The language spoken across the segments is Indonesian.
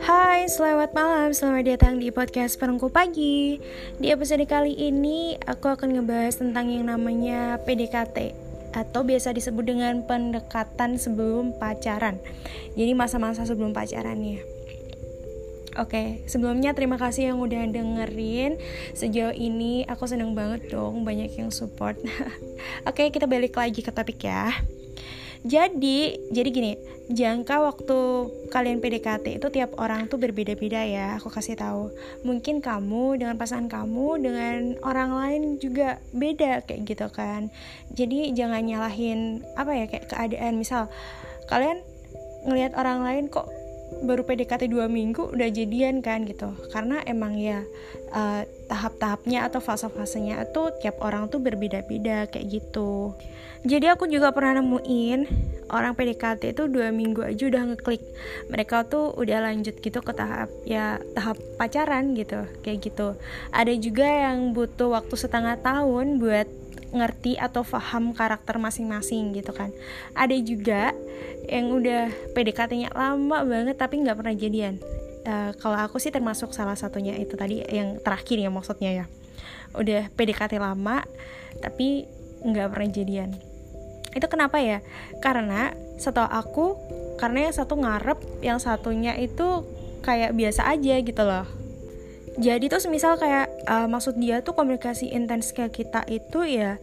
Hai, selamat malam. Selamat datang di podcast Perengku Pagi. Di episode kali ini, aku akan ngebahas tentang yang namanya PDKT atau biasa disebut dengan pendekatan sebelum pacaran. Jadi masa-masa sebelum pacaran ya. Oke, sebelumnya terima kasih yang udah dengerin Sejauh ini aku seneng banget dong banyak yang support Oke, kita balik lagi ke topik ya jadi, jadi gini, jangka waktu kalian PDKT itu tiap orang tuh berbeda-beda ya. Aku kasih tahu. Mungkin kamu dengan pasangan kamu dengan orang lain juga beda kayak gitu kan. Jadi jangan nyalahin apa ya kayak keadaan. Misal kalian ngelihat orang lain kok baru PDKT dua minggu udah jadian kan gitu. Karena emang ya uh, tahap-tahapnya atau fase-fasenya itu tiap orang tuh berbeda-beda kayak gitu. Jadi aku juga pernah nemuin orang PDKT itu dua minggu aja udah ngeklik. Mereka tuh udah lanjut gitu ke tahap ya tahap pacaran gitu kayak gitu. Ada juga yang butuh waktu setengah tahun buat ngerti atau paham karakter masing-masing gitu kan. Ada juga yang udah PDKT-nya lama banget tapi nggak pernah jadian. Uh, kalau aku sih termasuk salah satunya itu tadi yang terakhir ya maksudnya ya. Udah PDKT lama tapi nggak pernah jadian. Itu kenapa ya? Karena setahu aku karena yang satu ngarep yang satunya itu kayak biasa aja gitu loh jadi tuh semisal kayak uh, maksud dia tuh komunikasi intens ke kita itu ya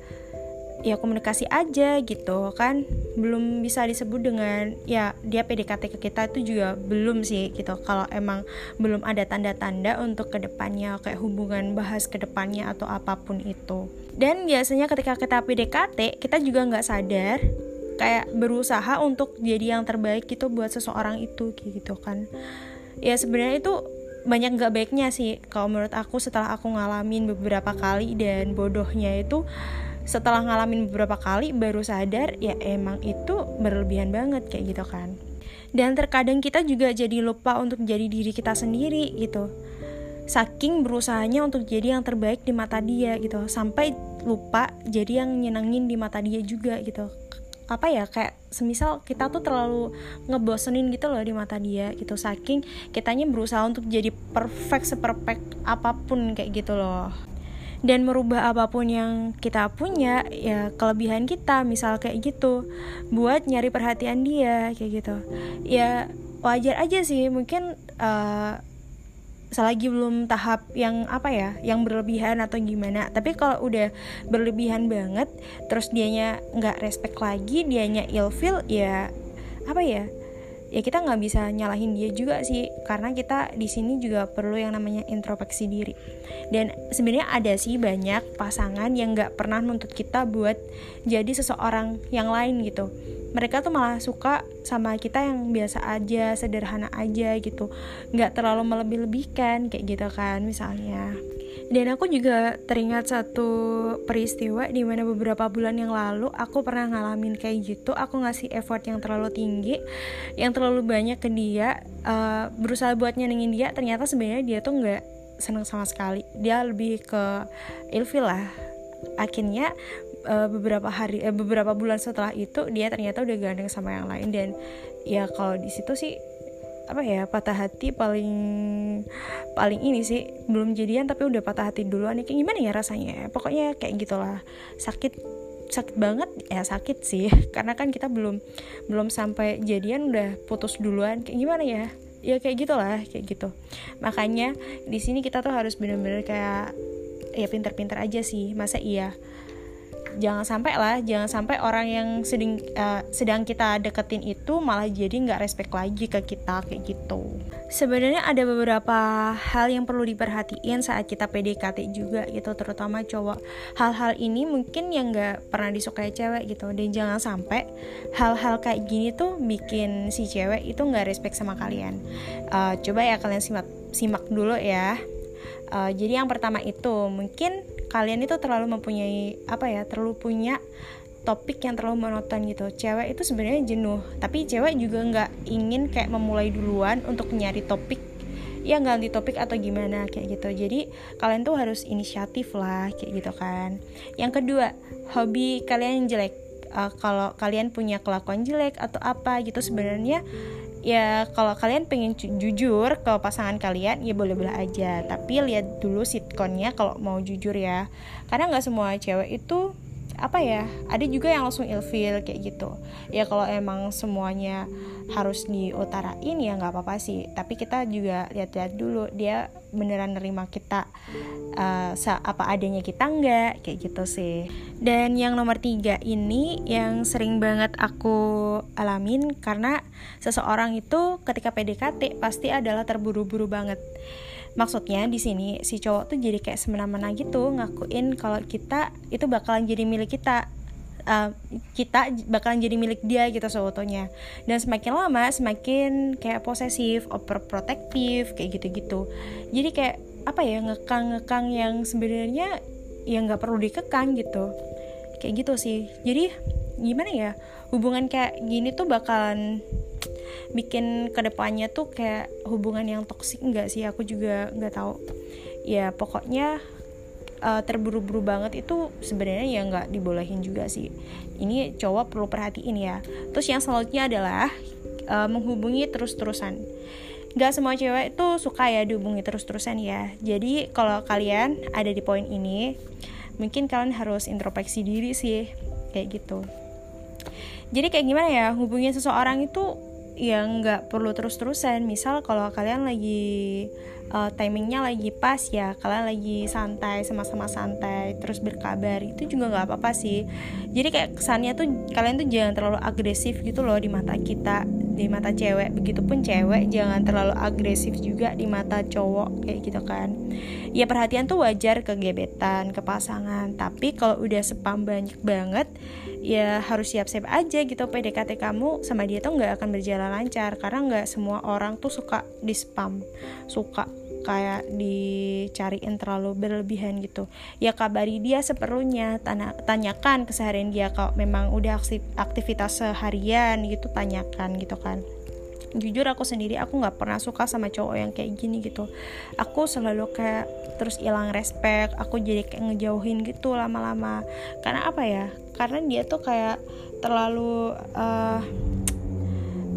ya komunikasi aja gitu kan. Belum bisa disebut dengan ya dia PDKT ke kita itu juga belum sih gitu. Kalau emang belum ada tanda-tanda untuk ke depannya kayak hubungan bahas ke depannya atau apa pun itu. Dan biasanya ketika kita PDKT kita juga nggak sadar kayak berusaha untuk jadi yang terbaik gitu buat seseorang itu gitu kan. Ya sebenarnya itu banyak nggak baiknya sih. Kalau menurut aku setelah aku ngalamin beberapa kali dan bodohnya itu setelah ngalamin beberapa kali baru sadar ya emang itu berlebihan banget kayak gitu kan. Dan terkadang kita juga jadi lupa untuk jadi diri kita sendiri gitu. Saking berusahanya untuk jadi yang terbaik di mata dia gitu. Sampai lupa jadi yang nyenengin di mata dia juga gitu apa ya kayak semisal kita tuh terlalu ngebosenin gitu loh di mata dia gitu. Saking kitanya berusaha untuk jadi perfect seperfect apa pun kayak gitu loh. Dan merubah apa pun yang kita punya ya kelebihan kita misal kayak gitu. Buat nyari perhatian dia kayak gitu. Ya wajar aja sih. Mungkin uh, selagi belum tahap yang apa ya yang berlebihan atau gimana. Tapi kalau udah berlebihan banget terus dianya nggak respect lagi dianya ilfil ya apa ya ya kita nggak bisa nyalahin dia juga sih karena kita di sini juga perlu yang namanya introspeksi diri. Dan sebenarnya ada sih banyak pasangan yang nggak pernah nuntut kita buat jadi seseorang yang lain gitu. Mereka tuh malah suka sama kita yang biasa aja sederhana aja gitu. Nggak terlalu melebih-lebihkan kayak gitu kan misalnya dan aku juga teringat satu peristiwa di mana beberapa bulan yang lalu aku pernah ngalamin kayak gitu. Aku ngasih effort yang terlalu tinggi yang terlalu banyak ke dia uh, berusaha buat nyenengin dia. Ternyata sebenarnya dia tuh nggak seneng sama sekali. Dia lebih ke ilfil lah. Akhirnya uh, beberapa hari uh, beberapa bulan setelah itu dia ternyata udah gandeng sama yang lain. Dan ya kalau di situ sih apa ya patah hati paling paling ini sih belum jadian tapi udah patah hati duluan. Kayak gimana ya rasanya? Pokoknya kayak gitulah. Sakit sakit banget ya sakit sih. Karena kan kita belum belum sampai jadian udah putus duluan. Kayak gimana ya? Ya kayak gitulah kayak gitu. Makanya di sini kita tuh harus bener-bener kayak ya pinter-pinter aja sih. Masa iya jangan sampai lah jangan sampai orang yang sedang uh, sedang kita deketin itu malah jadi nggak respect lagi ke kita kayak gitu. Sebenarnya ada beberapa hal yang perlu diperhatiin saat kita PDKT juga gitu terutama cowok. Hal-hal ini mungkin yang nggak pernah disukai cewek gitu dan jangan sampai hal-hal kayak gini tuh bikin si cewek itu nggak respect sama kalian. Uh, coba ya kalian simak simak dulu ya uh, jadi yang pertama itu mungkin kalian itu terlalu mempunyai apa ya terlalu punya topik yang terlalu monoton gitu. Cewek itu sebenarnya jenuh tapi cewek juga nggak ingin kayak memulai duluan untuk nyari topik. Ya ganti topik atau gimana kayak gitu. Jadi kalian tuh harus inisiatif lah kayak gitu kan. Yang kedua hobi kalian jelek. Uh, kalau kalian punya kelakuan jelek atau apa gitu sebenarnya ya kalau kalian pengen jujur ke pasangan kalian ya boleh-boleh aja. Tapi lihat dulu sitkonnya kalau mau jujur ya. Karena nggak semua cewek itu apa ya ada juga yang langsung ilfil kayak gitu. Ya kalau emang semuanya harus diutarain ya nggak apa-apa sih. Tapi kita juga lihat-lihat dulu dia beneran nerima kita uh, apa adanya kita nggak kayak gitu sih. Dan yang nomor tiga ini yang sering banget aku alamin karena seseorang itu ketika PDKT pasti adalah terburu-buru banget maksudnya di sini si cowok tuh jadi kayak semena-mena gitu ngakuin kalau kita itu bakalan jadi milik kita. Uh, kita bakalan jadi milik dia gitu sebetulnya dan semakin lama semakin kayak posesif overprotective kayak gitu-gitu. Jadi kayak apa ya ngekang-ngekang yang sebenarnya yang nggak perlu dikekang gitu. Kayak gitu sih. Jadi gimana ya hubungan kayak gini tuh bakalan bikin ke depannya tuh kayak hubungan yang toksik enggak sih? Aku juga nggak tahu. Ya pokoknya uh, terburu-buru banget itu sebenarnya ya nggak dibolehin juga sih. Ini cowok perlu perhatiin ya. Terus yang selanjutnya adalah uh, menghubungi terus-terusan. Gak semua cewek itu suka ya dihubungi terus-terusan ya. Jadi kalau kalian ada di poin ini Mungkin kalian harus introspeksi diri sih Kayak gitu. Jadi kayak gimana ya Hubungi seseorang itu yang nggak perlu terus-terusan. Misal kalau kalian lagi uh, timingnya lagi pas ya kalian lagi santai sama-sama santai terus berkabar itu juga nggak apa-apa sih. Jadi kayak kesannya tuh kalian tuh jangan terlalu agresif gitu loh di mata kita di mata cewek. Begitupun cewek jangan terlalu agresif juga di mata cowok kayak gitu kan. Ya perhatian tuh wajar ke gebetan ke pasangan tapi kalau udah spam banyak banget ya harus siap-siap aja gitu. PDKT kamu sama dia tuh nggak akan berjalan lancar. Karena nggak semua orang tuh suka di spam. Suka kayak dicariin terlalu berlebihan gitu. Ya kabari dia seperlunya tanya, tanyakan keseharian dia kalau memang udah aktivitas seharian gitu tanyakan gitu kan. Jujur aku sendiri aku nggak pernah suka sama cowok yang kayak gini gitu. Aku selalu kayak terus hilang respect aku jadi kayak ngejauhin gitu lama-lama. Karena apa ya? Karena dia tuh kayak terlalu uh,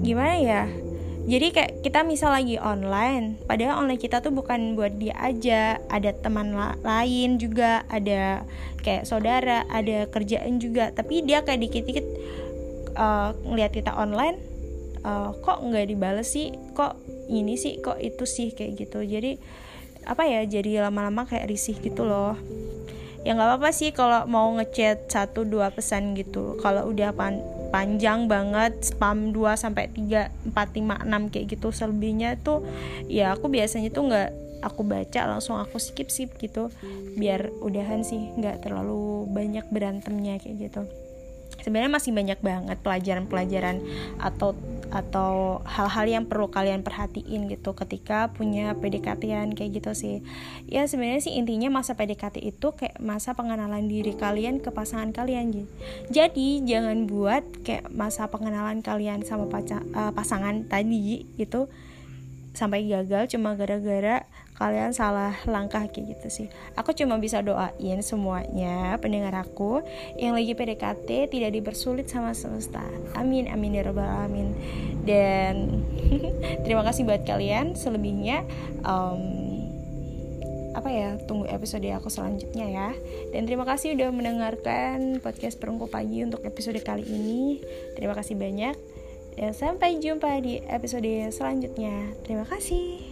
gimana ya jadi kayak kita misal lagi online padahal online kita tuh bukan buat dia aja ada teman la lain juga ada kayak saudara ada kerjaan juga. Tapi dia kayak dikit-dikit uh, ngelihat kita online uh, kok nggak dibales sih? Kok ini sih? Kok itu sih? Kayak gitu. Jadi apa ya jadi lama-lama kayak risih gitu loh. Ya nggak apa-apa sih kalau mau ngechat satu dua pesan gitu. Kalau udah panjang banget spam 2 sampai 3 4 5 6 kayak gitu. Selebihnya tuh ya aku biasanya tuh nggak aku baca langsung aku skip skip gitu. Biar udahan sih nggak terlalu banyak berantemnya kayak gitu sebenarnya masih banyak banget pelajaran-pelajaran atau atau hal-hal yang perlu kalian perhatiin gitu ketika punya pdkt kayak gitu sih. Ya sebenarnya sih intinya masa PDKT itu kayak masa pengenalan diri kalian ke pasangan kalian jadi jangan buat kayak masa pengenalan kalian sama paca, uh, pasangan tadi gitu sampai gagal cuma gara-gara kalian salah langkah kayak gitu sih. Aku cuma bisa doain semuanya pendengar aku yang lagi PDKT tidak dipersulit sama semesta. Amin amin ya robbal alamin. Dan terima kasih buat kalian. Selebihnya um, apa ya tunggu episode aku selanjutnya ya. Dan terima kasih udah mendengarkan podcast perungku pagi untuk episode kali ini. Terima kasih banyak dan sampai jumpa di episode selanjutnya. Terima kasih.